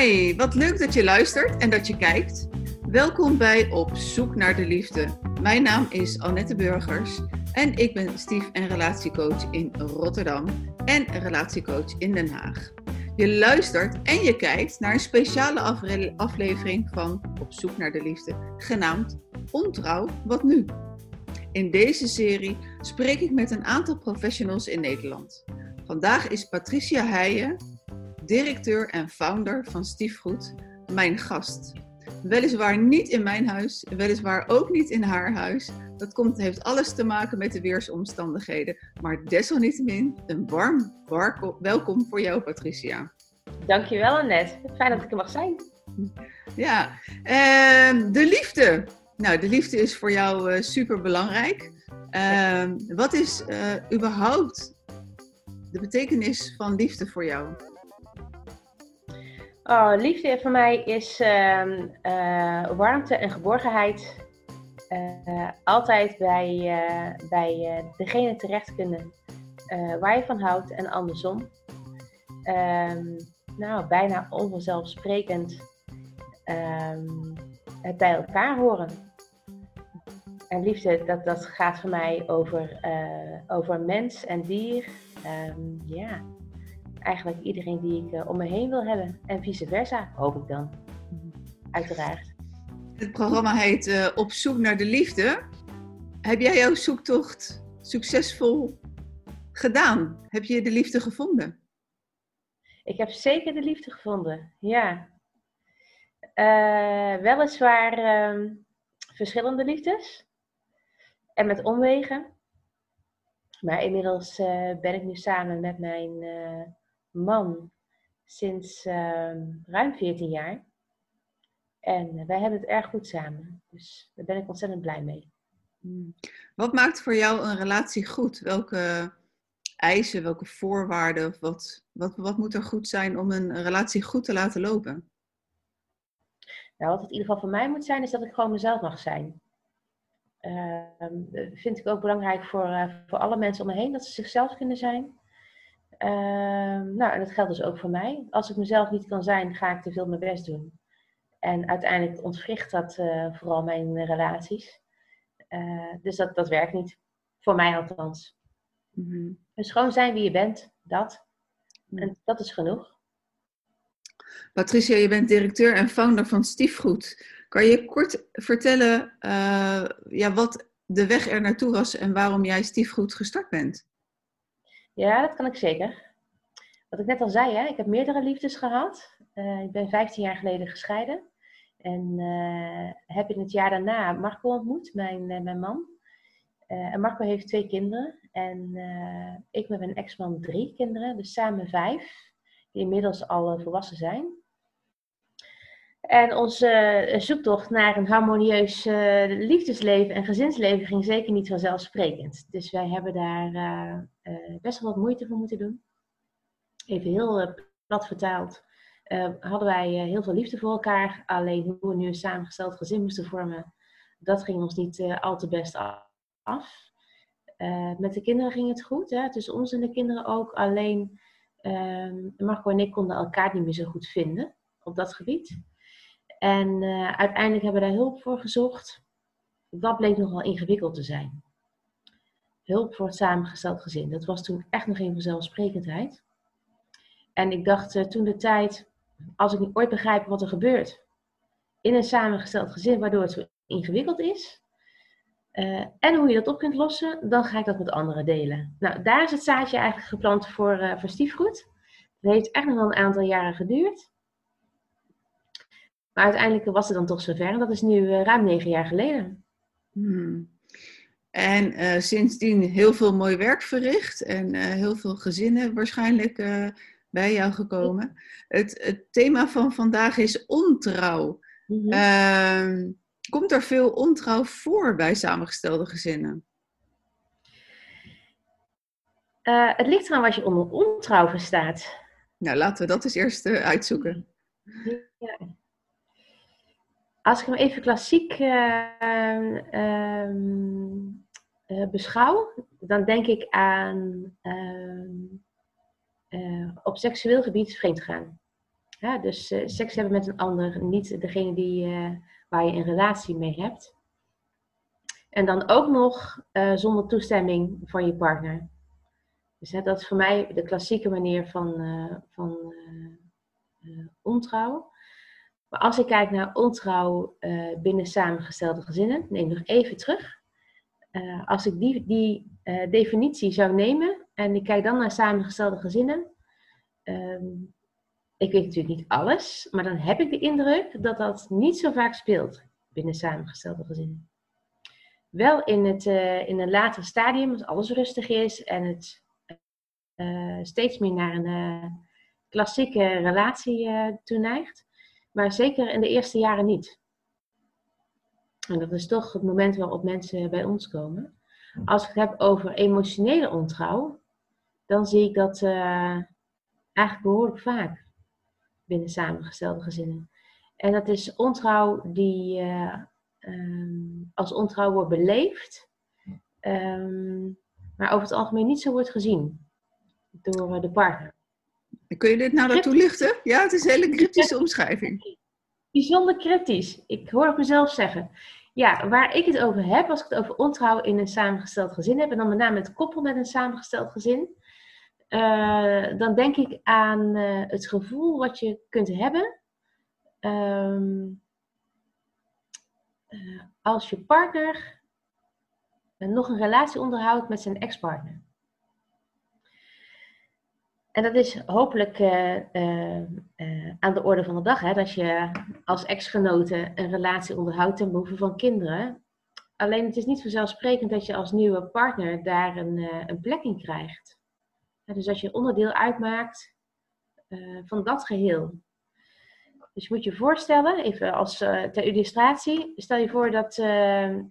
Hi, wat leuk dat je luistert en dat je kijkt. Welkom bij Op Zoek naar de Liefde. Mijn naam is Annette Burgers en ik ben stief- en relatiecoach in Rotterdam en relatiecoach in Den Haag. Je luistert en je kijkt naar een speciale aflevering van Op Zoek naar de Liefde, genaamd Ontrouw, wat nu? In deze serie spreek ik met een aantal professionals in Nederland. Vandaag is Patricia Heijen, directeur en founder van Stiefgoed, mijn gast. Weliswaar niet in mijn huis, weliswaar ook niet in haar huis. Dat komt, heeft alles te maken met de weersomstandigheden. Maar desalniettemin een warm welkom voor jou, Patricia. Dankjewel, Annette. Fijn dat ik er mag zijn. Ja, uh, de liefde. Nou, de liefde is voor jou uh, super belangrijk. Uh, wat is uh, überhaupt de betekenis van liefde voor jou? Oh, liefde voor mij is ehm, eh, warmte en geborgenheid. Uh, altijd bij, uh, bij degene terecht kunnen waar je van houdt en andersom. Um, nou, bijna onvanzelfsprekend um, het bij elkaar horen. En liefde, dat, dat gaat voor mij over, over mens en dier. ja, eigenlijk iedereen die ik uh, om me heen wil hebben. En vice versa, hoop ik dan. Uiteraard. Het programma heet uh, Op zoek naar de liefde. Heb jij jouw zoektocht succesvol gedaan? Heb je de liefde gevonden? Ik heb zeker de liefde gevonden, ja. Uh, weliswaar uh, verschillende liefdes. En met omwegen. Maar inmiddels ben ik nu samen met mijn man sinds uh, ruim 14 jaar. En wij hebben het erg goed samen. Dus daar ben ik ontzettend blij mee. Hmm. Wat maakt voor jou een relatie goed? Welke eisen, welke voorwaarden? Wat, wat, wat moet er goed zijn om een relatie goed te laten lopen? Nou, wat het in ieder geval voor mij moet zijn, is dat ik gewoon mezelf mag zijn. Uh, vind ik ook belangrijk voor, uh, voor alle mensen om me heen, dat ze zichzelf kunnen zijn. Ehm, nou, en dat geldt dus ook voor mij. Als ik mezelf niet kan zijn, ga ik te veel mijn best doen. En uiteindelijk ontwricht dat uh, vooral mijn relaties. Uh, dus dat, dat werkt niet. Voor mij althans. Mm-hmm. Dus gewoon zijn wie je bent, dat. Mm. En dat is genoeg. Patricia, je bent directeur en founder van Stiefgoed. Kan je kort vertellen uh, ja, wat de weg er naartoe was en waarom jij Stiefgoed gestart bent? Ja, dat kan ik zeker. Wat ik net al zei, hè, ik heb meerdere liefdes gehad. Uh, ik ben 15 jaar geleden gescheiden. En uh, heb in het jaar daarna Marco ontmoet, mijn, uh, mijn man. en Marco heeft twee kinderen. En ik met mijn ex-man drie kinderen, dus samen vijf. Die inmiddels al volwassen zijn. En onze zoektocht naar een harmonieus liefdesleven en gezinsleven ging zeker niet vanzelfsprekend. Dus wij hebben daar uh, best wel wat moeite voor moeten doen. Even heel uh, plat vertaald. Uh, hadden wij heel veel liefde voor elkaar. Alleen hoe we nu een samengesteld gezin moesten vormen, dat ging ons niet al te best af. met de kinderen ging het goed. Hè? Tussen ons en de kinderen ook. Alleen ehm, Marco en ik konden elkaar niet meer zo goed vinden op dat gebied. En uiteindelijk hebben we daar hulp voor gezocht. Dat bleek nogal ingewikkeld te zijn hulp voor het samengesteld gezin. Dat was toen echt nog geen vanzelfsprekendheid. En ik dacht uh, toen de tijd, als ik niet ooit begrijp wat er gebeurt in een samengesteld gezin, waardoor het zo ingewikkeld is, uh, en hoe je dat op kunt lossen, dan ga ik dat met anderen delen. Nou, daar is het zaadje eigenlijk geplant voor, uh, voor stiefgoed. Het heeft echt nog een aantal jaren geduurd. Maar uiteindelijk was het dan toch zover. En dat is nu ruim negen jaar geleden. Hmm. En uh, sindsdien heel veel mooi werk verricht en uh, heel veel gezinnen waarschijnlijk bij jou gekomen. Het, het, thema van vandaag is ontrouw. Mm-hmm. komt er veel ontrouw voor bij samengestelde gezinnen? het ligt eraan wat je onder ontrouw verstaat. Nou, laten we dat eens eerst uitzoeken. Ja. Als ik hem even klassiek uh, uh, beschouw, dan denk ik aan ehm, eh, op seksueel gebied vreemd gaan. Dus seks hebben met een ander, niet degene die, waar je een relatie mee hebt. En dan ook nog zonder toestemming van je partner. Dus hè, dat is voor mij de klassieke manier van, van ontrouw. Maar als ik kijk naar ontrouw binnen samengestelde gezinnen, neem nog even terug. als ik die, die definitie zou nemen en ik kijk dan naar samengestelde gezinnen, um, ik weet natuurlijk niet alles, maar dan heb ik de indruk dat dat niet zo vaak speelt binnen samengestelde gezinnen. Wel in, het, in een later stadium, als alles rustig is en het steeds meer naar een klassieke relatie toeneigt. Maar zeker in de eerste jaren niet. En dat is toch het moment waarop mensen bij ons komen. Als ik het heb over emotionele ontrouw, dan zie ik dat eigenlijk behoorlijk vaak binnen samengestelde gezinnen. En dat is ontrouw die uh, um, als ontrouw wordt beleefd, um, maar over het algemeen niet zo wordt gezien door uh, de partner. Kun je dit nou naartoe lichten? Ja, het is een hele cryptische omschrijving. Bijzonder cryptisch. Ik hoor het mezelf zeggen. Ja, waar ik het over heb, als ik het over ontrouw in een samengesteld gezin heb, en dan met name het koppel met een samengesteld gezin, uh, dan denk ik aan uh, het gevoel wat je kunt hebben um, uh, als je partner nog een relatie onderhoudt met zijn ex-partner. En dat is hopelijk aan de orde van de dag, hè, dat je als ex-genoten een relatie onderhoudt ten behoeve van kinderen. Alleen het is niet vanzelfsprekend dat je als nieuwe partner daar een, een plek in krijgt dus als je onderdeel uitmaakt van dat geheel. Dus je moet je voorstellen, even als ter illustratie, stel je voor dat,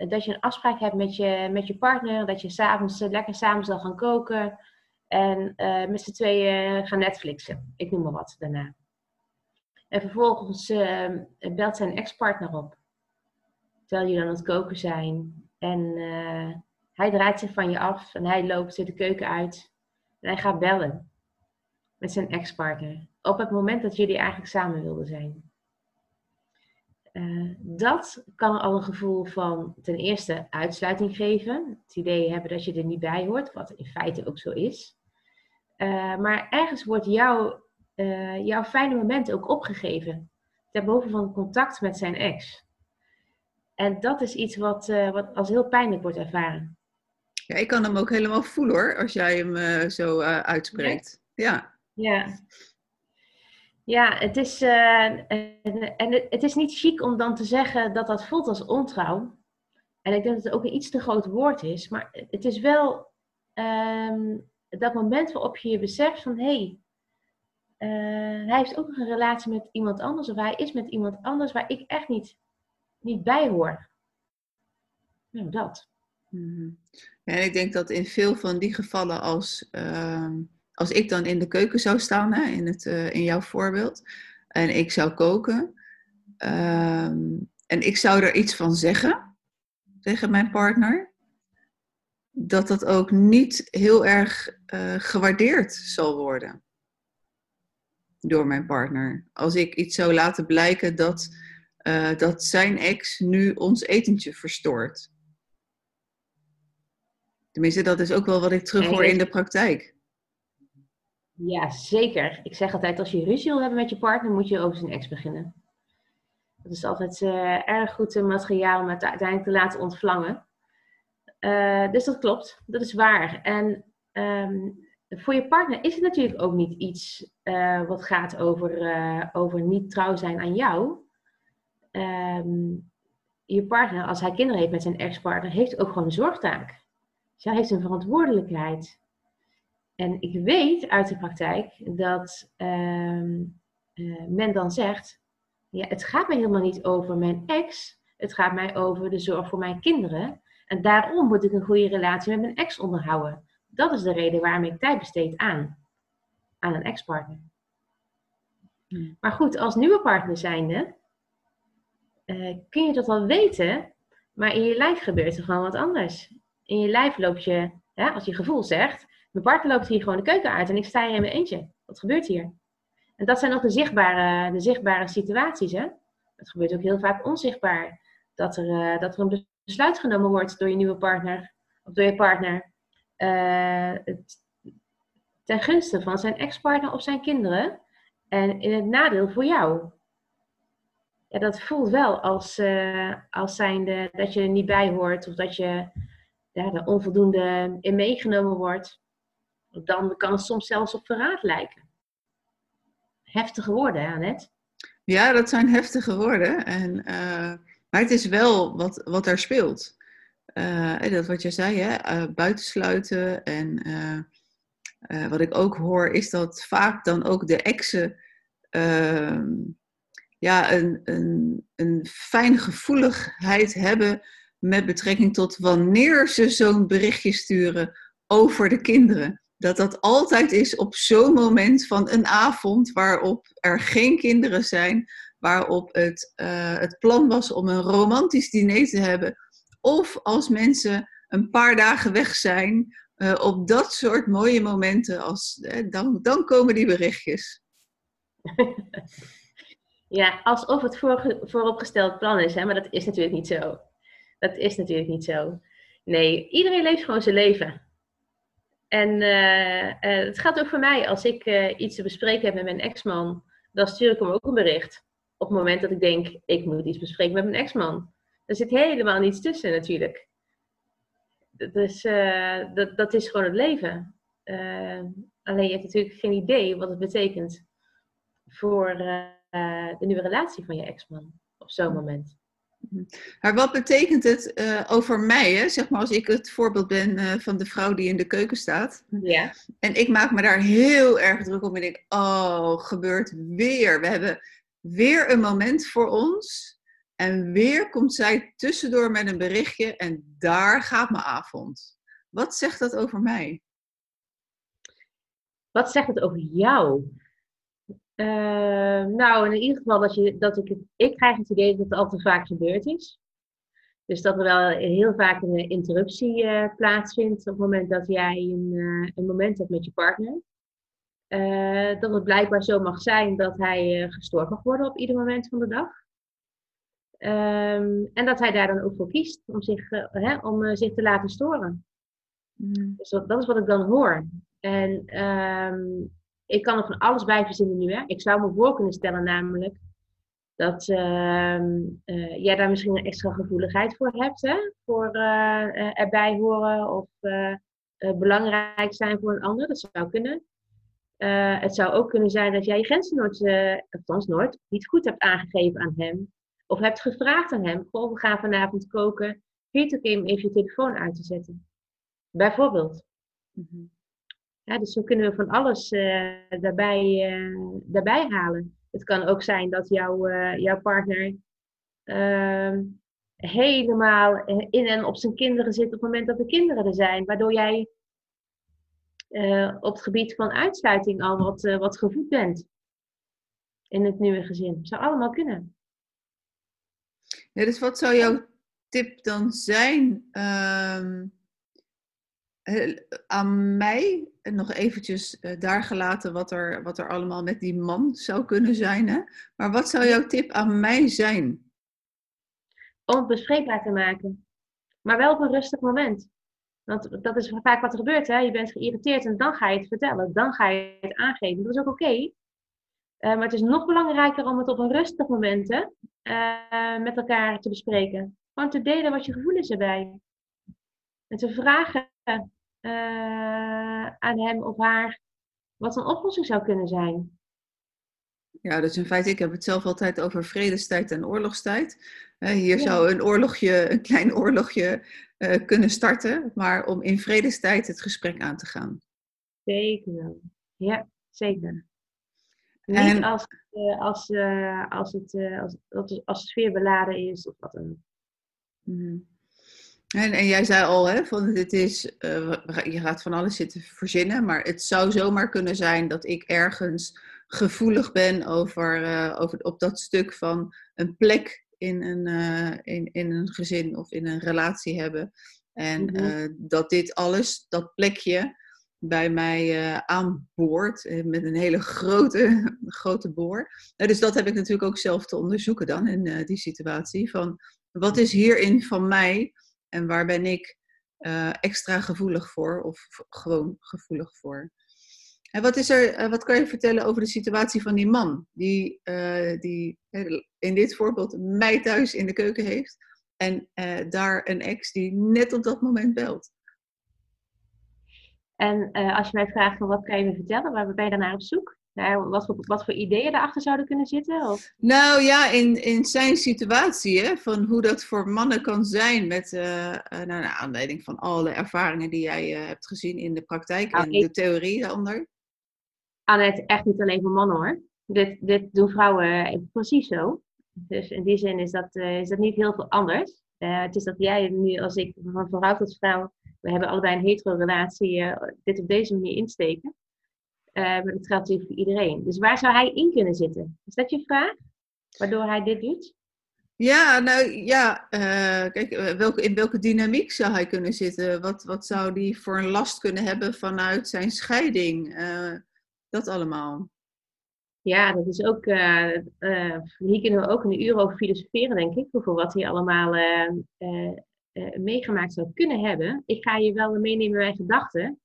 dat je een afspraak hebt met je, met je partner, dat je s'avonds lekker samen zal gaan koken en met z'n tweeën gaan Netflixen. Ik noem maar wat daarna. En vervolgens belt zijn ex-partner op, terwijl jullie aan het koken zijn. En hij draait zich van je af en hij loopt de keuken uit. En hij gaat bellen met zijn ex-partner. Op het moment dat jullie eigenlijk samen wilden zijn. Uh, dat kan al een gevoel van ten eerste uitsluiting geven. Het idee hebben dat je er niet bij hoort, wat in feite ook zo is. Uh, maar ergens wordt jouw, uh, jouw fijne moment ook opgegeven. Ten behoeve van contact met zijn ex. En dat is iets wat, wat als heel pijnlijk wordt ervaren. Ja, ik kan hem ook helemaal voelen hoor, als jij hem zo uitspreekt. Ja. Ja. Ja, het is, en, en het, het, is niet chic om dan te zeggen dat dat voelt als ontrouw. En ik denk dat het ook een iets te groot woord is. Maar het is wel um, dat moment waarop je je beseft van... hé, hey, hij heeft ook nog een relatie met iemand anders. Of hij is met iemand anders waar ik echt niet, niet bij hoor. Nou, dat. Mm Ja, en ik denk dat in veel van die gevallen, als, uh, als ik dan in de keuken zou staan, in, het, uh, in jouw voorbeeld, en ik zou koken, uh, en ik zou er iets van zeggen tegen mijn partner, dat dat ook niet heel erg uh, gewaardeerd zal worden door mijn partner. Als ik iets zou laten blijken dat, uh, dat zijn ex nu ons etentje verstoort. Tenminste, dat is ook wel wat ik terug hoor in de praktijk. Ja, zeker. Ik zeg altijd, als je ruzie wil hebben met je partner, moet je over zijn ex beginnen. Dat is altijd uh, erg goed materiaal om het uiteindelijk te laten ontvlangen. Uh, dus dat klopt, dat is waar. En um, voor je partner is het natuurlijk ook niet iets uh, wat gaat over, over niet trouw zijn aan jou. Um, je partner, als hij kinderen heeft met zijn ex-partner, heeft ook gewoon een zorgtaak. Zij heeft een verantwoordelijkheid. En ik weet uit de praktijk dat uh, men dan zegt: ja, het gaat mij helemaal niet over mijn ex, het gaat mij over de zorg voor mijn kinderen. En daarom moet ik een goede relatie met mijn ex onderhouden. Dat is de reden waarom ik tijd besteed aan, aan een ex-partner. Hmm. Maar goed, als nieuwe partner zijnde, uh, kun je dat wel weten, maar in je lijf gebeurt er gewoon wat anders in je lijf loop je, hè, als je gevoel zegt, mijn partner loopt hier gewoon de keuken uit en ik sta hier in mijn eentje. Wat gebeurt hier? En dat zijn ook de zichtbare, de zichtbare situaties. Hè? Het gebeurt ook heel vaak onzichtbaar. Dat er, uh, dat er een besluit genomen wordt door je nieuwe partner of door je partner. Het, ten gunste van zijn ex-partner of zijn kinderen. En in het nadeel voor jou. Ja, dat voelt wel als, uh, als zijnde dat je er niet bij hoort. Of dat je ja, er onvoldoende in meegenomen wordt. Dan kan het soms zelfs op verraad lijken. Heftige woorden, Annette? Ja, dat zijn heftige woorden. En, uh, maar het is wel wat, wat er speelt. Uh, dat wat je zei, hè? Uh, buitensluiten. En wat ik ook hoor, is dat vaak dan ook de exen ehm, ja, een, een, een fijne gevoeligheid hebben met betrekking tot wanneer ze zo'n berichtje sturen over de kinderen dat dat altijd is op zo'n moment van een avond waarop er geen kinderen zijn, waarop het, uh, het plan was om een romantisch diner te hebben, of als mensen een paar dagen weg zijn, uh, op dat soort mooie momenten, als, dan, dan komen die berichtjes. Ja, alsof het voor, vooropgesteld plan is, hè? maar dat is natuurlijk niet zo. Dat is natuurlijk niet zo. Nee, iedereen leeft gewoon zijn leven. En uh, het gaat ook voor mij, als ik iets te bespreken heb met mijn ex-man, dan stuur ik hem ook een bericht. Op het moment dat ik denk, ik moet iets bespreken met mijn ex-man. Er zit helemaal niets tussen natuurlijk. Dus dat, dat is gewoon het leven. alleen je hebt natuurlijk geen idee wat het betekent voor de nieuwe relatie van je ex-man op zo'n moment. Maar wat betekent het uh, over mij, hè? zeg maar als ik het voorbeeld ben uh, van de vrouw die in de keuken staat. Ja. En ik maak me daar heel erg druk om en denk, oh, gebeurt weer. We hebben weer een moment voor ons. En weer komt zij tussendoor met een berichtje en daar gaat mijn avond. Wat zegt dat over mij? Wat zegt het over jou? Uh, nou, in ieder geval dat, je, dat ik ik krijg het idee dat het al te vaak gebeurd is. Dus dat er wel heel vaak een interruptie uh, plaatsvindt op het moment dat jij een, uh, een moment hebt met je partner. Dat het blijkbaar zo mag zijn dat hij gestoord mag worden op ieder moment van de dag. Um, en dat hij daar dan ook voor kiest om zich, hè, om, zich te laten storen. Mm. Dus dat, dat, is wat ik dan hoor. En um, ik kan er van alles bij verzinnen nu. Hè? Ik zou me voor kunnen stellen namelijk dat uh, uh, jij daar misschien een extra gevoeligheid voor hebt. Hè? Voor uh, erbij horen of belangrijk zijn voor een ander. Dat zou kunnen. Het zou ook kunnen zijn dat jij je grenzen nooit, althans nooit, niet goed hebt aangegeven aan hem. Of hebt gevraagd aan hem, goh, we gaan vanavond koken. Vind je het oké om even je telefoon uit te zetten? Bijvoorbeeld. Mm -hmm. Ja, dus zo kunnen we van alles uh, daarbij, daarbij halen. Het kan ook zijn dat jouw, jouw partner ehm, helemaal in en op zijn kinderen zit op het moment dat de kinderen er zijn. Waardoor jij op het gebied van uitsluiting al wat, wat gevoed bent in het nieuwe gezin. Zou allemaal kunnen. Ja, dus wat zou jouw tip dan zijn? Ehm, aan mij nog eventjes daar gelaten wat er, wat er allemaal met die man zou kunnen zijn. Hè? Maar wat zou jouw tip aan mij zijn? Om het bespreekbaar te maken. Maar wel op een rustig moment. Want dat is vaak wat er gebeurt. Hè? Je bent geïrriteerd en dan ga je het vertellen. Dan ga je het aangeven. Dat is ook oké. Uh, maar het is nog belangrijker om het op een rustig moment uh, met elkaar te bespreken. Gewoon te delen wat je gevoel is erbij. En te vragen uh, aan hem of haar wat een oplossing zou kunnen zijn. Ja, dus in feite, ik heb het zelf altijd over vredestijd en oorlogstijd. Hier ja. zou een oorlogje, een klein oorlogje uh, kunnen starten, maar om in vredestijd het gesprek aan te gaan. Zeker wel. Ja, zeker. En... Niet als, uh, als, als, het, als, als, als de sfeer beladen is of wat dan. Mm. En, en jij zei al, hè, van dit is, je gaat van alles zitten verzinnen, maar het zou zomaar kunnen zijn dat ik ergens gevoelig ben over, uh, over op dat stuk van een plek in een, uh, in, in een gezin of in een relatie hebben. En mm -hmm. dat dit alles, dat plekje, bij mij aanboort met een hele grote grote boor. dus dat heb ik natuurlijk ook zelf te onderzoeken dan in die situatie. Van wat is hierin van mij en waar ben ik extra gevoelig voor of gewoon gevoelig voor? En wat, is er, wat kan je vertellen over de situatie van die man die, die in dit voorbeeld mij thuis in de keuken heeft en daar een ex die net op dat moment belt? En uh, als je mij vraagt van wat kan je me vertellen, waar ben je daarnaar op zoek? Wat, voor, wat voor ideeën daarachter zouden kunnen zitten? Of? Nou ja, in, in zijn situatie, hè, van hoe dat voor mannen kan zijn met uh, naar aanleiding van alle ervaringen die jij hebt gezien in de praktijk nou, en de theorie daaronder. Annette, echt niet alleen voor mannen hoor. Dit, dit doen vrouwen precies zo. Dus in die zin is dat, is dat niet heel veel anders. het is dat jij nu als ik van vrouw tot vrouw we hebben allebei een hetero-relatie, uh, dit op deze manier insteken. Maar dat geldt natuurlijk voor iedereen. Dus waar zou hij in kunnen zitten? Is dat je vraag? Waardoor hij dit doet? Ja, nou ja, kijk, welke, in welke dynamiek zou hij kunnen zitten? Wat, wat zou hij voor een last kunnen hebben vanuit zijn scheiding? Dat allemaal. Ja, dat is ook, hier kunnen we ook een uur over filosoferen, denk ik, voor wat hij allemaal uh, meegemaakt zou kunnen hebben. Ik ga je wel meenemen in mijn gedachten.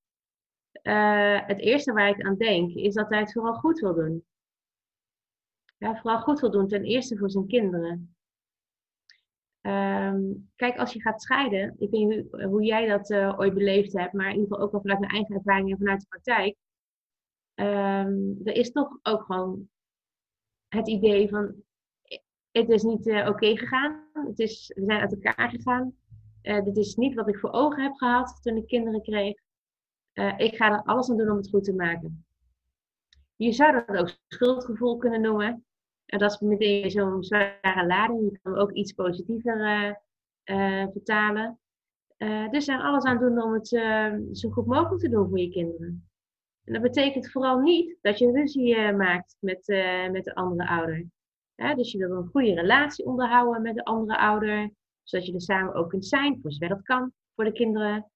Het eerste waar ik aan denk, is dat hij het vooral goed wil doen. Ja, vooral goed wil doen, ten eerste voor zijn kinderen. Um, kijk, als je gaat scheiden, ik weet niet hoe, hoe jij dat ooit beleefd hebt, maar in ieder geval ook wel vanuit mijn eigen ervaring en vanuit de praktijk. Um, er is toch ook gewoon het idee van, het is niet uh, oké gegaan. Het is, we zijn uit elkaar gegaan. Uh, dit is niet wat ik voor ogen heb gehad toen ik kinderen kreeg. Uh, ik ga er alles aan doen om het goed te maken. Je zou dat ook schuldgevoel kunnen noemen. En dat is meteen zo'n zware lading. Je kan ook iets positiever vertalen. dus er alles aan doen om het zo goed mogelijk te doen voor je kinderen. En dat betekent vooral niet dat je ruzie maakt met, met de andere ouder. dus je wil een goede relatie onderhouden met de andere ouder zodat je er samen ook kunt zijn, voor zover dat kan, voor de kinderen.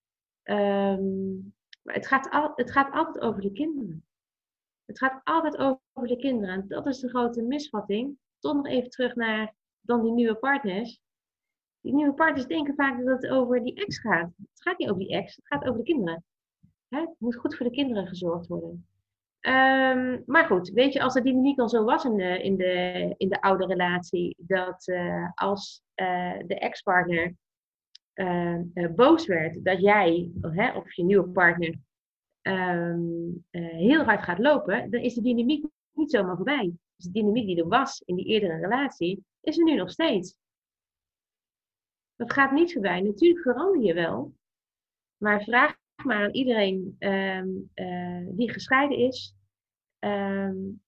Um, maar het gaat, al, het gaat altijd over de kinderen. Het gaat altijd over de kinderen. En dat is de grote misvatting. Tot nog even terug naar dan die nieuwe partners. Die nieuwe partners denken vaak dat het over die ex gaat. Het gaat niet over die ex, het gaat over de kinderen. Het moet goed voor de kinderen gezorgd worden. Um, maar goed, weet je, als de dynamiek al zo was in de, in de, oude relatie, dat uh, als uh, de ex-partner uh, boos werd dat jij hè, of je nieuwe partner um, heel hard gaat lopen, dan is de dynamiek niet zomaar voorbij. Dus de dynamiek die er was in die eerdere relatie, is er nu nog steeds. Dat gaat niet voorbij. Natuurlijk verander je wel, maar vraag maar aan iedereen um, uh, die gescheiden is, um,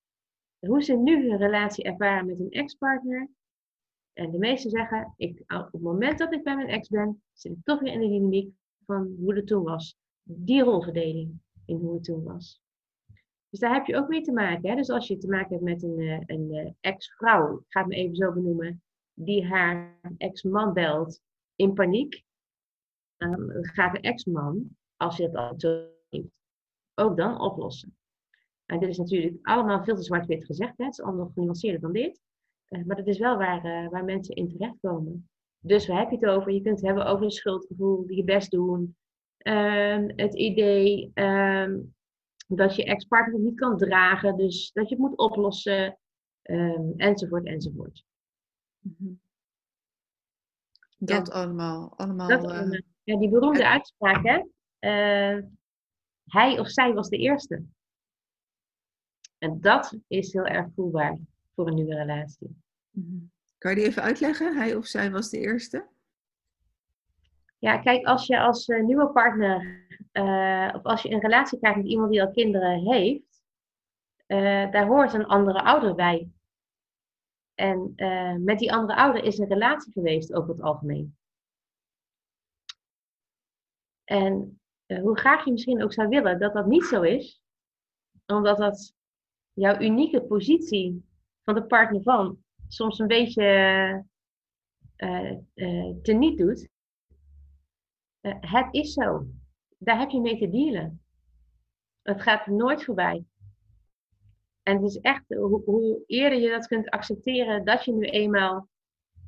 hoe ze nu hun relatie ervaren met een ex-partner. En de meesten zeggen, ik, op het moment dat ik bij mijn ex ben, zit ik toch weer in de dynamiek van hoe het toen was. Die rolverdeling in hoe het toen was. Dus daar heb je ook mee te maken. Hè? Dus als je te maken hebt met een, eh, een, een ex-vrouw, ik ga het me even zo benoemen, die haar ex-man belt in paniek, dan gaat de ex-man als je het al zo ook dan oplossen. En dit is natuurlijk allemaal veel te zwart-wit gezegd. Hè? Het is allemaal genuanceerder dan dit. Uh, maar dat is wel waar, uh, waar mensen in terechtkomen. Dus waar heb je het over? Je kunt het hebben over een schuldgevoel, je best doen. Uh, het idee ehm, dat je ex-partner niet kan dragen, dus dat je het moet oplossen, um, enzovoort, enzovoort. Mhm. Dat ja. allemaal. allemaal, dat eh, allemaal. Ja, die beroemde uitspraak, hè? Uh, hij of zij was de eerste. En dat is heel erg voelbaar voor een nieuwe relatie. Mhm. Kan je die even uitleggen? Hij of zij was de eerste? Ja, kijk, als je als uh, nieuwe partner, uh, of als je een relatie krijgt met iemand die al kinderen heeft, daar hoort een andere ouder bij. En met die andere ouder is een relatie geweest over het algemeen. En hoe graag je misschien ook zou willen dat dat niet zo is, omdat dat jouw unieke positie van de partner van soms een beetje uh, uh, teniet doet. het is zo. Daar heb je mee te dealen. Het gaat nooit voorbij. En het is echt, hoe, hoe, eerder je dat kunt accepteren, dat je nu eenmaal,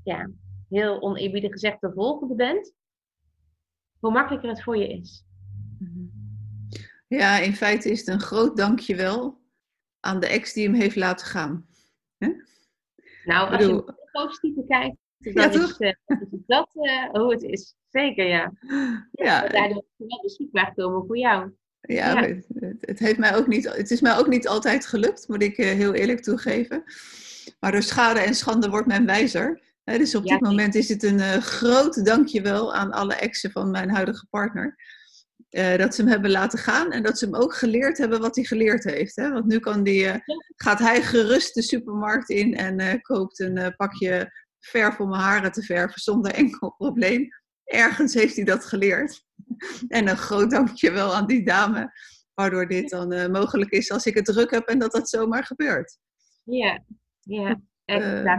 ja, heel oneerbiedig gezegd, de volgende bent, hoe makkelijker het voor je is. Ja, in feite is het een groot dankjewel aan de ex die hem heeft laten gaan. Nou, als bedoel... je positief kijkt, dan ja, is, uh, is, dat uh, hoe het is. Zeker, ja. ja. Daardoor wel beschikbaar komen voor jou. Ja, Het, het, heeft mij ook niet, het is mij ook niet altijd gelukt, moet ik uh, heel eerlijk toegeven. Maar door schade en schande wordt men wijzer. dus op dit moment is het een groot dankjewel aan alle exen van mijn huidige partner. Uh, dat ze hem hebben laten gaan en dat ze hem ook geleerd hebben wat hij geleerd heeft. Hè? Want nu kan die, uh, gaat hij gerust de supermarkt in en uh, koopt een pakje verf om mijn haren te verven zonder enkel probleem. Ergens heeft hij dat geleerd. en een groot dankjewel aan die dame, waardoor dit dan mogelijk is als ik het druk heb en dat dat zomaar gebeurt. Ja, ja.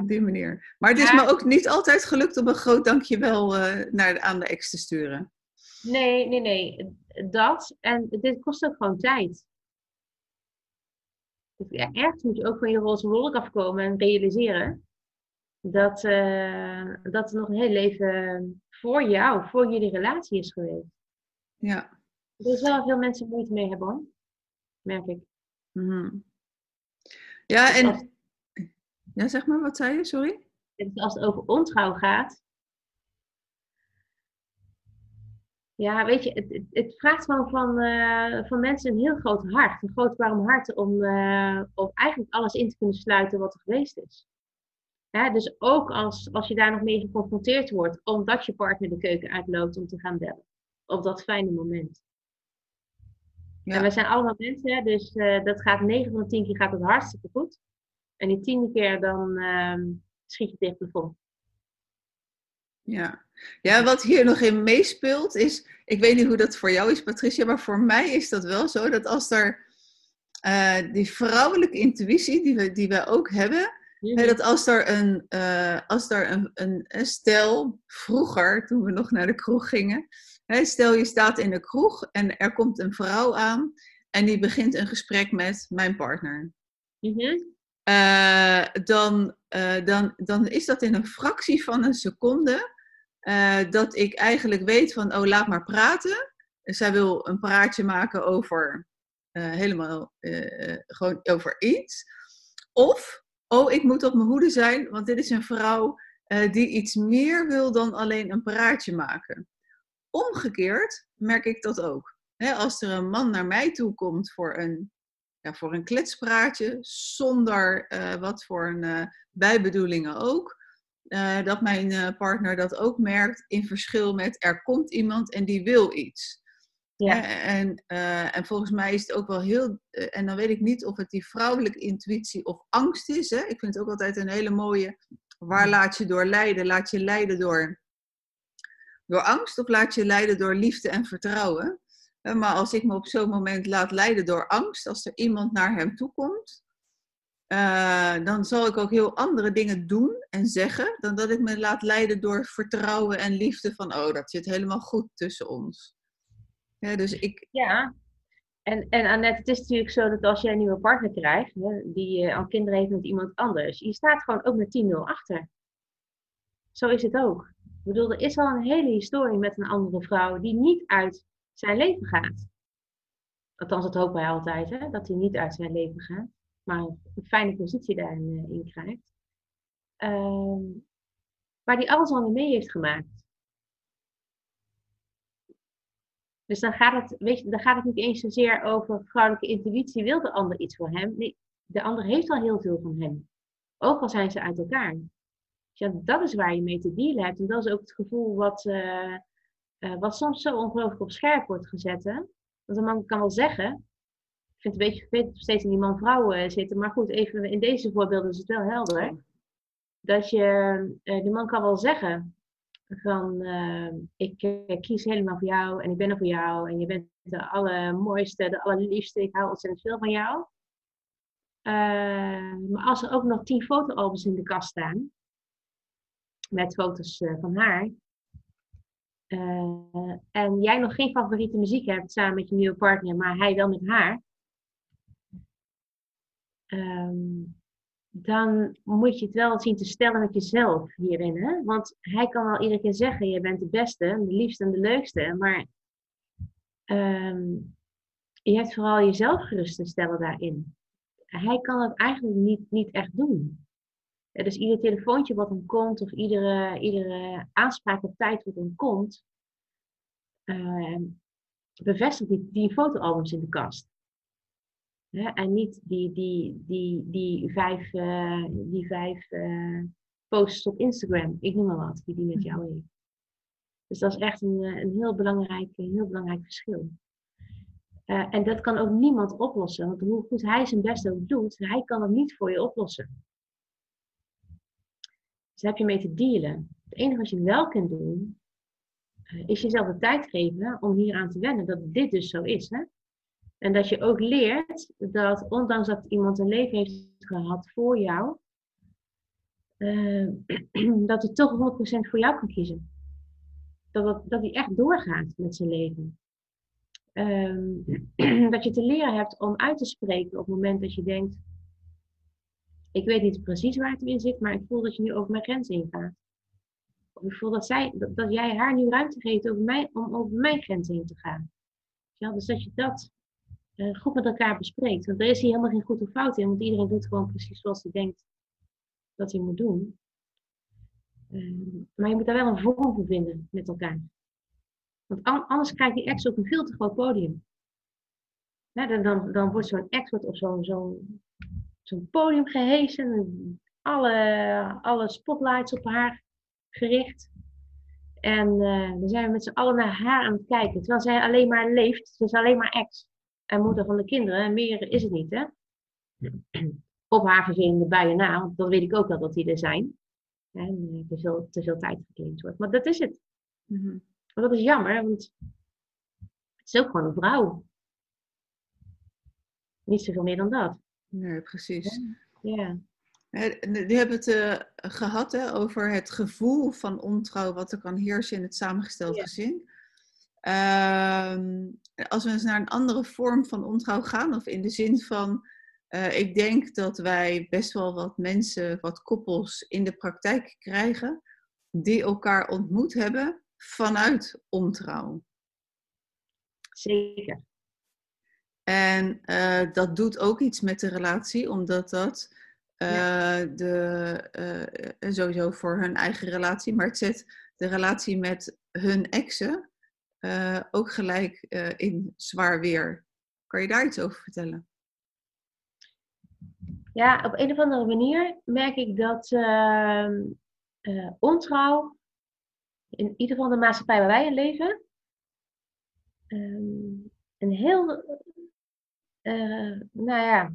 Op die manier. Maar het is me ook niet altijd gelukt om een groot dankjewel naar, aan de ex te sturen. Nee, nee, nee. Dat. En dit kost ook gewoon tijd. Dus ja, ergens moet je ook van je roze wolk afkomen en realiseren dat, uh, dat er nog een heel leven voor jou, voor jullie relatie is geweest. Ja. Er is wel veel mensen moeite mee hebben hoor. Merk ik. Mm Ja, dus en. Ja, zeg maar, wat zei je? Sorry? Als het over ontrouw gaat, Ja, weet je, het, het vraagt gewoon van, uh, van mensen een heel groot hart. Een groot warm hart om, uh, om eigenlijk alles in te kunnen sluiten wat er geweest is. dus ook als, als je daar nog mee geconfronteerd wordt, omdat je partner de keuken uitloopt om te gaan bellen. Op dat fijne moment. Ja. En we zijn allemaal mensen, dus uh, dat gaat 9 van de 10 keer gaat het hartstikke goed. En die tiende keer dan ehm, schiet je tegen de plafond. Ja. ja, wat hier nog in meespeelt is, ik weet niet hoe dat voor jou is Patricia, maar voor mij is dat wel zo dat als er uh, die vrouwelijke intuïtie die we, die we ook hebben, hè, dat als er, een, uh, als er een, een, een, stel, vroeger toen we nog naar de kroeg gingen, hè, stel je staat in de kroeg en er komt een vrouw aan en die begint een gesprek met mijn partner. Mm -hmm. uh, dan, dan, dan is dat in een fractie van een seconde uh, dat ik eigenlijk weet van, oh, laat maar praten. Zij wil een praatje maken over uh, helemaal uh, gewoon over iets. Of, oh, ik moet op mijn hoede zijn, want dit is een vrouw die iets meer wil dan alleen een praatje maken. Omgekeerd merk ik dat ook. als er een man naar mij toe komt voor een, ja, voor een kletspraatje, zonder wat voor een bijbedoelingen ook, uh, dat mijn uh, partner dat ook merkt in verschil met er komt iemand en die wil iets. Ja. En, uh, en volgens mij is het ook wel heel, en dan weet ik niet of het die vrouwelijke intuïtie of angst is. Hè? Ik vind het ook altijd een hele mooie, waar laat je door leiden? Laat je leiden door, door angst of laat je leiden door liefde en vertrouwen? Maar als ik me op zo'n moment laat leiden door angst, als er iemand naar hem toe komt, uh, dan zal ik ook heel andere dingen doen en zeggen dan dat ik me laat leiden door vertrouwen en liefde van, oh, dat zit helemaal goed tussen ons. Ja, dus ik... ja. En, en Annette, het is natuurlijk zo dat als jij een nieuwe partner krijgt, hè, die uh, al kinderen heeft met iemand anders, je staat gewoon ook met 10-0 achter. Zo is het ook. Ik bedoel, er is al een hele historie met een andere vrouw die niet uit zijn leven gaat. Althans, dat hopen wij altijd, hè, dat hij niet uit zijn leven gaat maar een fijne positie daarin uh, in krijgt. Uh, waar die alles al mee heeft gemaakt. Dus dan gaat, het, weet je, dan gaat het niet eens zozeer over vrouwelijke intuïtie. Wil de ander iets voor hem? Nee, de ander heeft al heel veel van hem. Ook al zijn ze uit elkaar. Dus ja, dat is waar je mee te dealen hebt. En dat is ook het gevoel wat, uh, uh, wat soms zo ongelooflijk op scherp wordt gezet. Hè? Want een man kan wel zeggen, vind het een beetje vervelend steeds in die man-vrouw uh, zitten. Maar goed, even in deze voorbeelden is het wel helder. Dat je, uh, de man kan wel zeggen van, uh, ik kies helemaal voor jou en ik ben er voor jou. En je bent de allermooiste, de allerliefste. Ik hou ontzettend veel van jou. maar als er ook nog tien fotoalbums in de kast staan, met foto's van haar, en jij nog geen favoriete muziek hebt samen met je nieuwe partner, maar hij wel met haar, ehm, dan moet je het wel zien te stellen met jezelf hierin. Hè? Want hij kan wel iedere keer zeggen, je bent de beste, de liefste en de leukste. Maar ehm, je hebt vooral jezelf gerust te stellen daarin. Hij kan het eigenlijk niet, niet echt doen. dus ieder telefoontje wat hem komt, of iedere, iedere aanspraak op tijd wat hem komt, uh, bevestigt die, die fotoalbums in de kast. En niet die, die, die, die vijf, uh, die vijf uh, posts op Instagram, ik noem maar wat, die die met mhm. jou heeft. Dus dat is echt een, een, heel, belangrijk, een heel belangrijk verschil. Uh, en dat kan ook niemand oplossen. Want hoe goed hij zijn best ook doet, hij kan het niet voor je oplossen. Dus daar heb je mee te dealen. Het enige wat je wel kunt doen, uh, is jezelf de tijd geven om hier aan te wennen dat dit dus zo is. Hè? En dat je ook leert dat ondanks dat iemand een leven heeft gehad voor jou, uh, dat hij toch 100% voor jou kan kiezen. Dat, dat, dat hij echt doorgaat met zijn leven. Um, dat je te leren hebt om uit te spreken op het moment dat je denkt, ik weet niet precies waar het in zit, maar ik voel dat je nu over mijn grens ingaat. Of ik voel dat, zij, dat, dat jij haar nu ruimte geeft over mij, om over mijn grens heen te gaan. Ja, dus dat je dat uh, goed met elkaar bespreekt. Want er is hier helemaal geen goed of fout in, want iedereen doet gewoon precies zoals hij denkt dat hij moet doen. Uh, maar je moet daar wel een vorm voor vinden met elkaar. Want anders krijgt die ex op een veel te groot podium. dan, dan, dan wordt zo'n ex op zo'n podium gehesen. Alle, alle spotlights op haar gericht. En uh, dan zijn we met z'n allen naar haar aan het kijken. Terwijl zij alleen maar leeft. Ze is alleen maar ex. En moeder van de kinderen. En meer is het niet, hè? Op haar vervelende buien na. Want dat weet ik ook wel dat die er zijn. En uh, te, veel, te veel tijd geclaimd wordt. Maar dat is het. Mm maar dat is jammer, want het is ook gewoon een vrouw. Niet zoveel meer dan dat. Nee, precies. Ja. Nu hebben het uh, gehad hè, over het gevoel van ontrouw wat er kan heersen in het samengesteld gezin. Uh, als we eens naar een andere vorm van ontrouw gaan, of in de zin van, uh, ik denk dat wij best wel wat mensen, wat koppels in de praktijk krijgen, die elkaar ontmoet hebben vanuit ontrouw. Zeker. En uh, dat doet ook iets met de relatie, omdat dat uh, ja. de, sowieso voor hun eigen relatie, maar het zet de relatie met hun exen ook gelijk in zwaar weer. Kan je daar iets over vertellen? Ja, op een of andere manier merk ik dat ehm, ontrouw in ieder geval de maatschappij waar wij in leven, um, een heel, nou ja,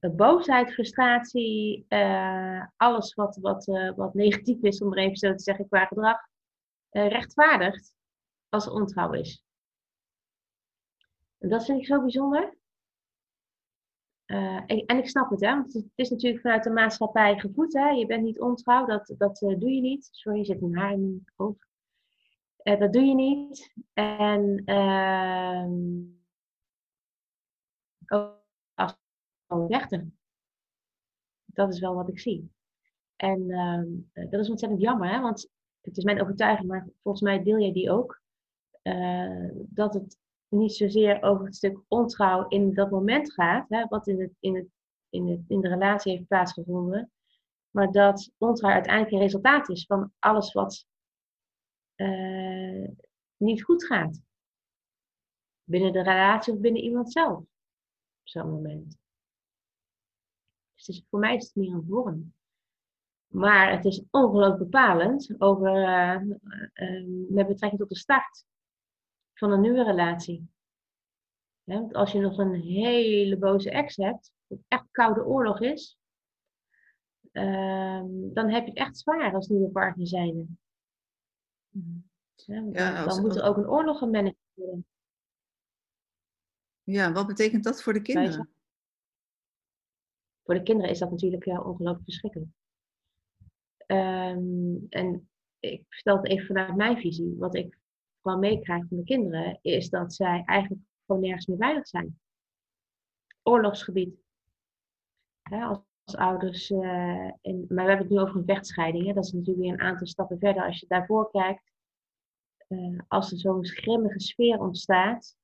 boosheid, frustratie, alles wat, wat, wat negatief is, om er even zo te zeggen, qua gedrag, rechtvaardigt als er ontrouw is. En dat vind ik zo bijzonder. Uh, en, ik snap het, hè, want het is natuurlijk vanuit de maatschappij gevoed. Hè? Je bent niet ontrouw, dat, dat uh, doe je niet. Sorry, je zit een haar in mijn. Uh, dat doe je niet. En uh, ook als rechter. Dat is wel wat ik zie. En ehm, dat is ontzettend jammer, hè? want het is mijn overtuiging, maar volgens mij deel jij die ook. Dat het niet zozeer over het stuk ontrouw in dat moment gaat, hè, wat in, het, in, het, in, het, in de relatie heeft plaatsgevonden, maar dat ontrouw uiteindelijk een resultaat is van alles wat uh, niet goed gaat. Binnen de relatie of binnen iemand zelf op zo'n moment. Dus voor mij is het meer een vorm. Maar het is ongelooflijk bepalend over, uh, met betrekking tot de start van een nieuwe relatie. want als je nog een hele boze ex hebt, wat echt koude oorlog is, ehm, dan heb je het echt zwaar als nieuwe partner zijnde. Ja, dan, moet er ook een oorlog gemanaged worden. Ja, wat betekent dat voor de kinderen? Voor de kinderen is dat natuurlijk ja, ongelooflijk verschrikkelijk. Um, en ik vertel het even vanuit mijn visie. Wat ik gewoon meekrijgt van de kinderen, is dat zij eigenlijk gewoon nergens meer veilig zijn. Oorlogsgebied. als, ouders. In, maar we hebben het nu over een vechtscheiding. Hè? Dat is natuurlijk weer een aantal stappen verder. Als je daarvoor kijkt, uh, als er zo'n grimmige sfeer ontstaat.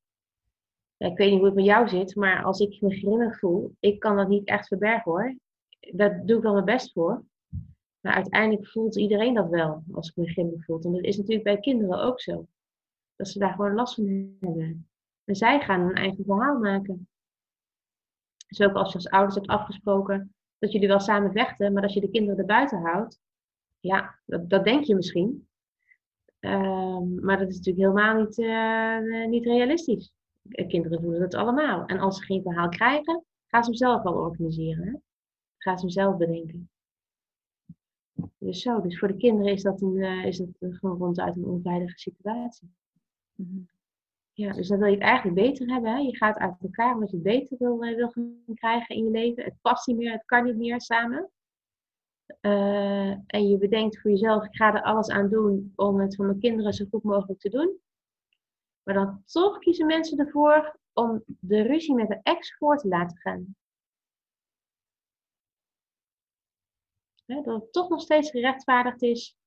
Ik weet niet hoe het met jou zit, maar als ik me grimmig voel, ik kan dat niet echt verbergen hoor. Daar doe ik wel mijn best voor. Maar uiteindelijk voelt iedereen dat wel als ik me grimmig voel. En dat is natuurlijk bij kinderen ook zo. Dat ze daar gewoon last van hebben. En zij gaan hun eigen verhaal maken. Dus ook als je als ouders hebt afgesproken dat jullie wel samen vechten, maar als je de kinderen er buiten houdt, ja, dat, dat denk je misschien. Ehm, maar dat is natuurlijk helemaal niet, uh, niet realistisch. Kinderen voelen dat allemaal. En als ze geen verhaal krijgen, gaan ze hem zelf wel organiseren. Gaan ze hem zelf bedenken. Dus zo, dus voor de kinderen is dat, een, uh, is dat gewoon ronduit een onveilige situatie. Mm Ja, dus dan wil je het eigenlijk beter hebben. Hè? Je gaat uit elkaar omdat je het beter wil, uh, wil gaan krijgen in je leven. Het past niet meer, het kan niet meer samen. Uh, en je bedenkt voor jezelf, ik ga er alles aan doen om het voor mijn kinderen zo goed mogelijk te doen. Maar dan toch kiezen mensen ervoor om de ruzie met de ex voor te laten gaan. dat het toch nog steeds gerechtvaardigd is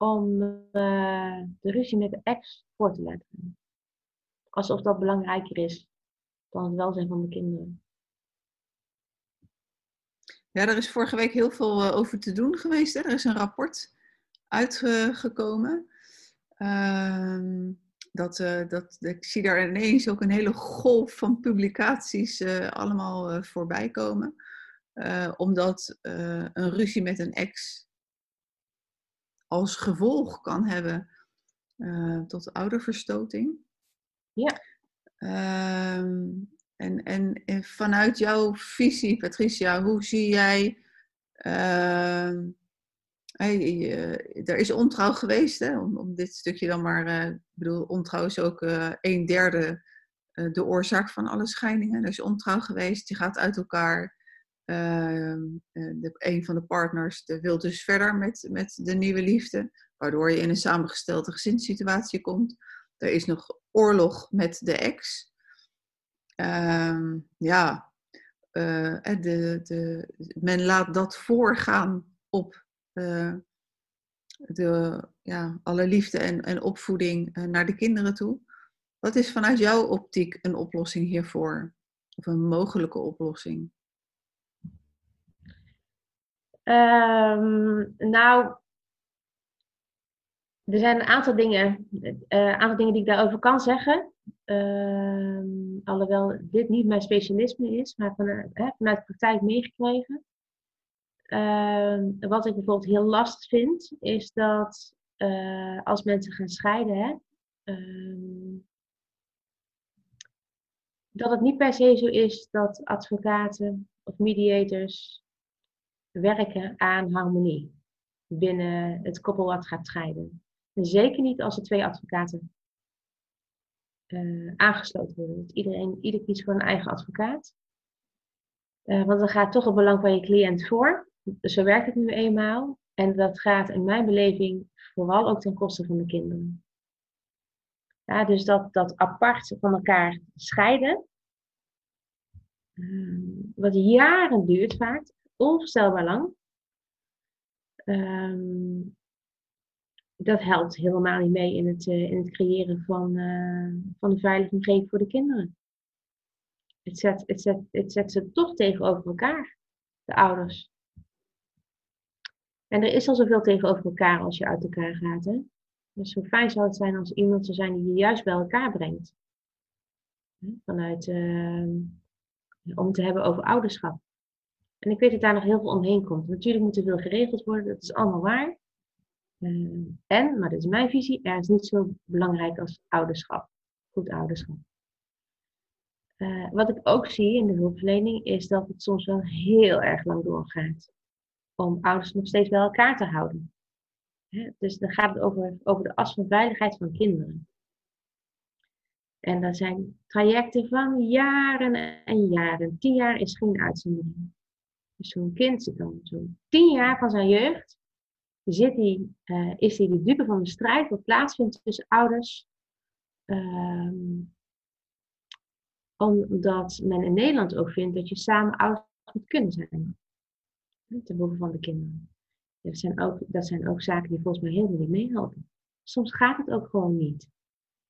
om uh, de ruzie met de ex voor te gaan. Alsof dat belangrijker is dan het welzijn van de kinderen. Ja, er is vorige week heel veel uh, over te doen geweest. Hè? Er is een rapport uitgekomen. Uh, dat, uh, dat, ik zie daar ineens ook een hele golf van publicaties allemaal voorbij komen. Omdat een ruzie met een ex als gevolg kan hebben uh, tot ouderverstoting. Ja. Ehm, en, en, en, vanuit jouw visie, Patricia, hoe zie jij. Ehm, hey, er is ontrouw geweest, hè, om, om dit stukje dan maar. ik bedoel, ontrouw is ook een derde de oorzaak van alle scheidingen. Er is ontrouw geweest, je gaat uit elkaar. Ehm, eh, de, een van de partners wil dus verder met, met de nieuwe liefde, waardoor je in een samengestelde gezinssituatie komt. Er is nog oorlog met de ex. Uh, ja, uh, de, de, men laat dat voorgaan op uh, de, ja, alle liefde en, en opvoeding naar de kinderen toe. Wat is vanuit jouw optiek een oplossing hiervoor? Of een mogelijke oplossing? Um, nou, er zijn een aantal dingen, uh, aantal dingen die ik daarover kan zeggen. Uh, alhoewel dit niet mijn specialisme is, maar vanuit, hè, vanuit de praktijk meegekregen. Uh, wat ik bijvoorbeeld heel lastig vind, is dat uh, als mensen gaan scheiden, ehm, dat het niet per se zo is dat advocaten of mediators werken aan harmonie binnen het koppel wat gaat scheiden. En zeker niet als er twee advocaten uh, aangesloten worden. Dat iedereen, ieder kiest voor een eigen advocaat. Uh, want dan gaat toch het belang van je cliënt voor. Zo werkt het nu eenmaal. En dat gaat in mijn beleving vooral ook ten koste van de kinderen. Ja, dus dat, dat apart van elkaar scheiden, uh, wat jaren duurt vaak, onvoorstelbaar lang. Um, dat helpt helemaal niet mee in het, uh, in het creëren van, uh, van een veilige omgeving voor de kinderen. Het zet, het, zet, het zet ze toch tegenover elkaar, de ouders. En er is al zoveel tegenover elkaar als je uit elkaar gaat. Hè? Dus hoe fijn zou het zijn als iemand zou zijn die je juist bij elkaar brengt. Vanuit, uh, om te hebben over ouderschap. En ik weet dat daar nog heel veel omheen komt. Natuurlijk moet er veel geregeld worden, dat is allemaal waar. Uh, en, maar dat is mijn visie, er is niet zo belangrijk als ouderschap. Goed ouderschap. Uh, wat ik ook zie in de hulpverlening is dat het soms wel heel erg lang doorgaat. Om ouders nog steeds bij elkaar te houden. Hè? Dus dan gaat het over, over de as van veiligheid van kinderen. En dat zijn trajecten van jaren en jaren. Tien jaar is geen uitzondering. Dus zo'n kind zit dan zo'n tien jaar van zijn jeugd, zit hij, uh, is hij de dupe van de strijd wat plaatsvindt tussen ouders. Um, omdat men in Nederland ook vindt dat je samen ouders moet kunnen zijn. Ten behoeve van de kinderen. Dat zijn, ook, dat zijn ook zaken die volgens mij helemaal niet meehelpen. Soms gaat het ook gewoon niet.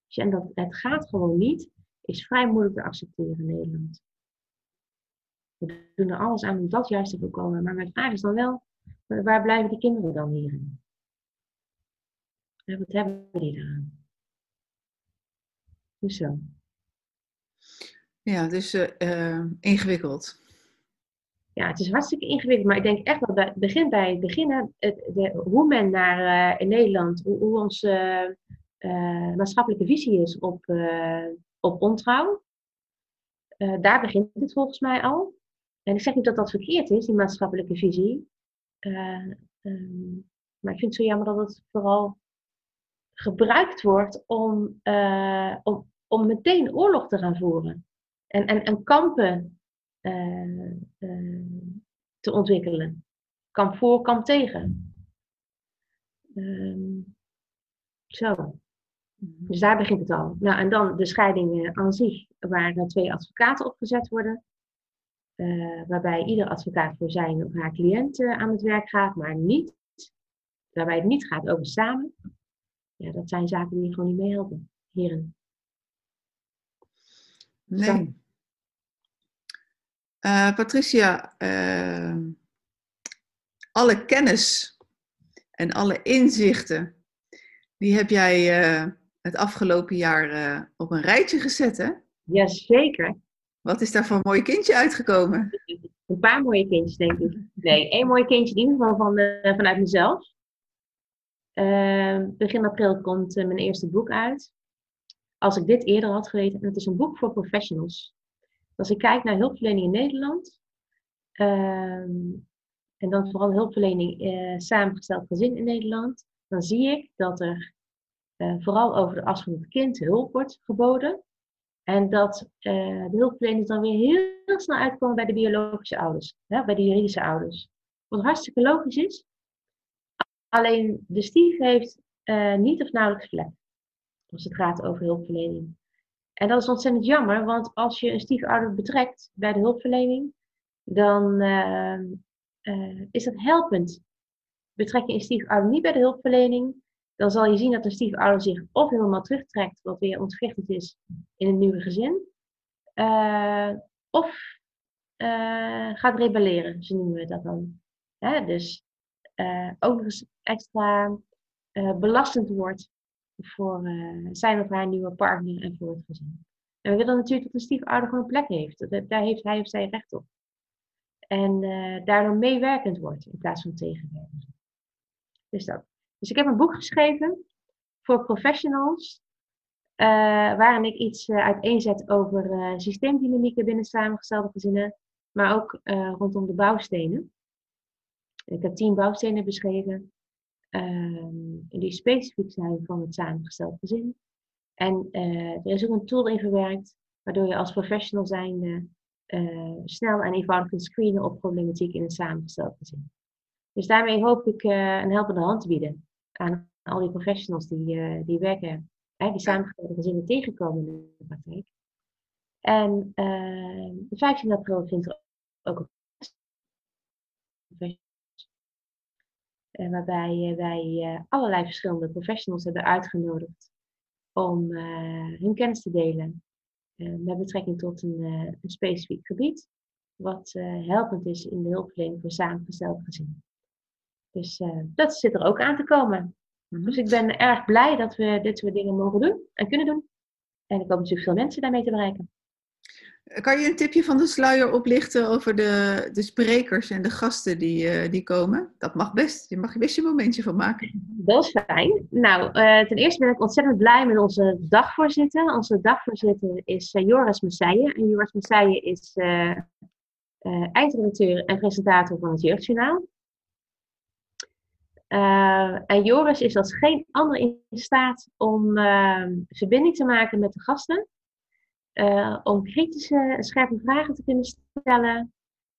En dat het gaat gewoon niet, is vrij moeilijk te accepteren in Nederland. We doen er alles aan om dat juist te voorkomen. Maar mijn vraag is dan wel, waar blijven die kinderen dan hierin? Wat hebben die eraan? Dus zo. Ja, dus uh, ingewikkeld. Ja, het is hartstikke ingewikkeld, maar ik denk echt dat het begint bij het de, hoe men naar uh, in Nederland, hoe, hoe onze maatschappelijke visie is op, op ontrouw. daar begint het volgens mij al. En ik zeg niet dat dat verkeerd is, die maatschappelijke visie. Um, maar ik vind het zo jammer dat het vooral gebruikt wordt om, om, om meteen oorlog te gaan voeren en, en, en kampen uh, te ontwikkelen. Kamp voor, kamp tegen. Um, zo. Dus daar begint het al. Nou, en dan de scheiding aan zich, waar twee advocaten opgezet worden. Uh, waarbij ieder advocaat voor zijn of haar cliënt aan het werk gaat, maar niet, waarbij het niet gaat over samen. Ja, dat zijn zaken die gewoon niet meehelpen, heren. Nee. Uh, Patricia, alle kennis en alle inzichten, die heb jij het afgelopen jaar op een rijtje gezet, hè? Jazeker. Wat is daar voor een mooi kindje uitgekomen? Een paar mooie kindjes, denk ik. Nee, één mooi kindje in ieder geval van, vanuit mezelf. begin april komt mijn eerste boek uit. Als ik dit eerder had geweten, en het is een boek voor professionals. Als ik kijk naar hulpverlening in Nederland, ehm, en dan vooral hulpverlening uh, samengesteld gezin in Nederland, dan zie ik dat er vooral over de as van het kind hulp wordt geboden. En dat uh, de hulpverleners dan weer heel, snel uitkomen bij de biologische ouders, hè, bij de juridische ouders. Wat hartstikke logisch is. Alleen de stief heeft niet of nauwelijks vlek als het gaat over hulpverlening. En dat is ontzettend jammer, want als je een stiefouder betrekt bij de hulpverlening, dan uh, is dat helpend. Betrek je een stiefouder niet bij de hulpverlening, dan zal je zien dat een stiefouder zich of helemaal terugtrekt, wat weer ontwrichtend is in een nieuwe gezin, uh, of gaat rebelleren, zo noemen we dat dan. Dus ook nog eens extra belastend wordt voor zijn of haar nieuwe partner en voor het gezin. En we willen natuurlijk dat een stiefouder gewoon een plek heeft. Daar heeft hij of zij recht op. En daardoor meewerkend wordt in plaats van tegenwerkend. Dus dat. Dus ik heb een boek geschreven voor professionals. Uh, waarin ik iets uiteenzet over systeemdynamieken binnen samengestelde gezinnen. Maar ook rondom de bouwstenen. Ik heb tien bouwstenen beschreven Ehm, die specifiek zijn van het samengesteld gezin. En uh, er is ook een tool in verwerkt, waardoor je als professional zijnde uh, snel en eenvoudig kunt screenen op problematiek in een samengesteld gezin. Dus daarmee hoop ik uh, een helpende hand te bieden aan al die professionals die, die werken, die samengestelde gezinnen tegenkomen in de praktijk. En ehm, de 15 april vindt er ook een eh, waarbij wij eh, allerlei verschillende professionals hebben uitgenodigd om eh, hun kennis te delen met betrekking tot een, een specifiek gebied, wat helpend is in de hulpverlening voor samengesteld gezinnen. Dus dat zit er ook aan te komen. Mhm. Dus ik ben erg blij dat we dit soort dingen mogen doen en kunnen doen. En ik hoop natuurlijk veel mensen daarmee te bereiken. Kan je een tipje van de sluier oplichten over de, de sprekers en de gasten die, uh, die komen? Dat mag best. Je mag je best je momentje van maken. Dat is fijn. Nou, uh, ten eerste ben ik ontzettend blij met onze dagvoorzitter. Onze dagvoorzitter is uh, Joris Messijen. En Joris Messijen is eindredacteur en presentator van het Jeugdjournaal. En Joris is als geen ander in staat om verbinding te maken met de gasten uh, om kritische, scherpe vragen te kunnen stellen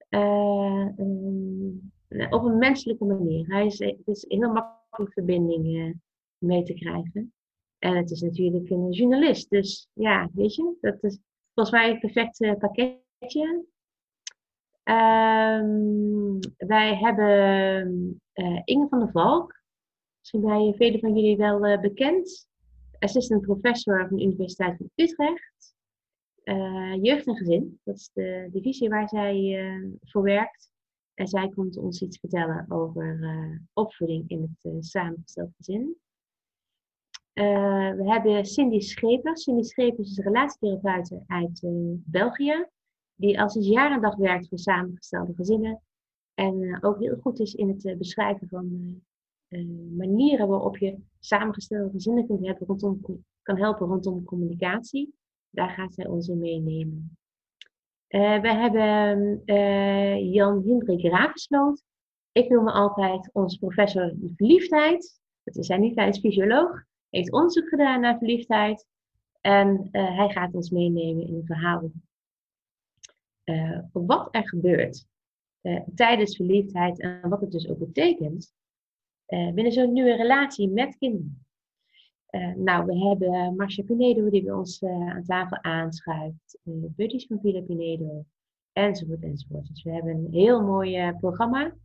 uh, um, op een menselijke manier. Hij is, het is heel makkelijk verbinding mee te krijgen. En het is natuurlijk een journalist, dus ja, weet je, dat is volgens mij het perfecte pakketje. Ehm, wij hebben uh, Inge van der Valk. Misschien bij velen van jullie wel uh, bekend. Assistant professor van de Universiteit van Utrecht. Uh, jeugd en gezin, dat is de divisie waar zij voor werkt. En zij komt ons iets vertellen over opvoeding in het samengesteld gezin. we hebben Cindy Schepers. Cindy Schepers is een relatietherapeut uit België die al sinds jaar en dag werkt voor samengestelde gezinnen. En uh, ook heel goed is in het uh, beschrijven van uh, manieren waarop je samengestelde gezinnen kunt hebben rondom, kan helpen rondom communicatie. Daar gaat zij ons in meenemen. we hebben Jan Hendrik Ravensloot. Ik noem me altijd onze professor verliefdheid. Dat is hij niet, hij is fysioloog. Heeft onderzoek gedaan naar verliefdheid. En hij gaat ons meenemen in een verhaal uh, wat er gebeurt uh, tijdens verliefdheid en wat het dus ook betekent uh, binnen zo'n nieuwe relatie met kinderen. nou, we hebben Marcia Pinedo die bij ons aan tafel aanschuift, buddies van Villa Pinedo, enzovoort, enzovoort. Dus we hebben een heel mooi programma.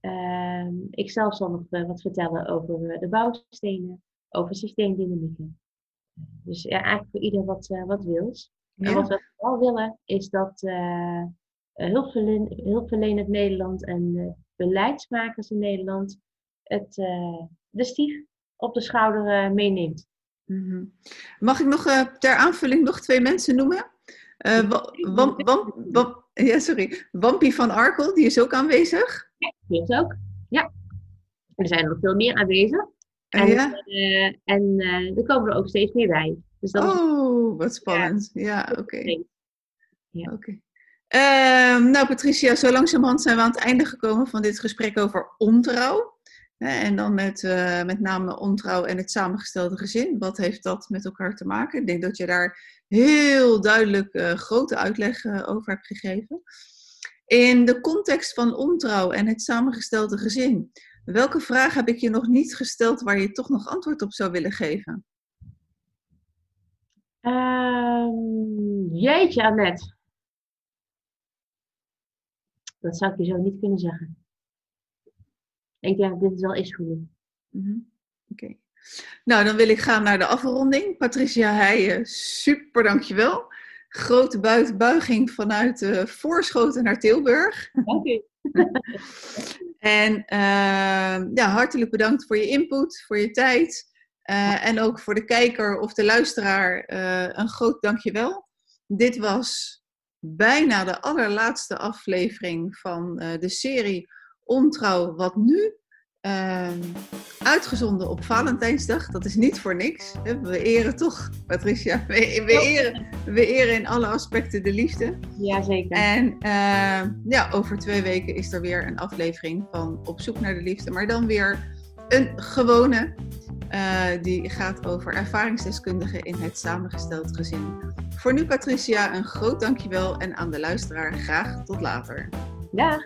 Ehm, ik zelf zal nog wat vertellen over de bouwstenen, over systeemdynamieken. Dus ja, eigenlijk voor ieder wat, wat wils. En wat we vooral willen is dat uh, hulpverlenend Nederland en uh, beleidsmakers in Nederland het, uh, de stief op de schouder meeneemt. Mhm. Mag ik nog ter aanvulling nog twee mensen noemen? Wam, wam, wam, ja, sorry. Wampie van Arkel, die is ook aanwezig. Ja, die is ook. Ja. Er zijn nog veel meer aanwezig. En, ja. en er komen er ook steeds meer bij. Dus dat oh, wat spannend. Ja, oké. Ja. Oké. Ehm, nou, Patricia, zo langzamerhand zijn we aan het einde gekomen van dit gesprek over ontrouw. En dan met, uh, met name ontrouw en het samengestelde gezin. Wat heeft dat met elkaar te maken? Ik denk dat je daar heel duidelijk uh, grote uitleg uh, over hebt gegeven. In de context van ontrouw en het samengestelde gezin, welke vraag heb ik je nog niet gesteld waar je toch nog antwoord op zou willen geven? Um, jeetje, Annette. Dat zou ik je zo niet kunnen zeggen. Ik denk, dit is wel is goed. Mm Oké. Nou, dan wil ik gaan naar de afronding. Patricia Heijen, super dankjewel. Grote buiging vanuit uh, Voorschoten naar Tilburg. Dank je. en uh, ja, hartelijk bedankt voor je input, voor je tijd. Uh, en ook voor de kijker of de luisteraar uh, een groot dankjewel. Dit was bijna de allerlaatste aflevering van uh, de serie Ontrouw Wat Nu. Ehm, uitgezonden op Valentijnsdag. Dat is niet voor niks. We eren toch, Patricia. We, we, eren, we eren in alle aspecten de liefde. Jazeker. En ehm, ja, over twee weken is er weer een aflevering van Op zoek naar de liefde. Maar dan weer een gewone uh, die gaat over ervaringsdeskundigen in het samengesteld gezin. Voor nu Patricia, een groot dankjewel en aan de luisteraar graag tot later. Dag!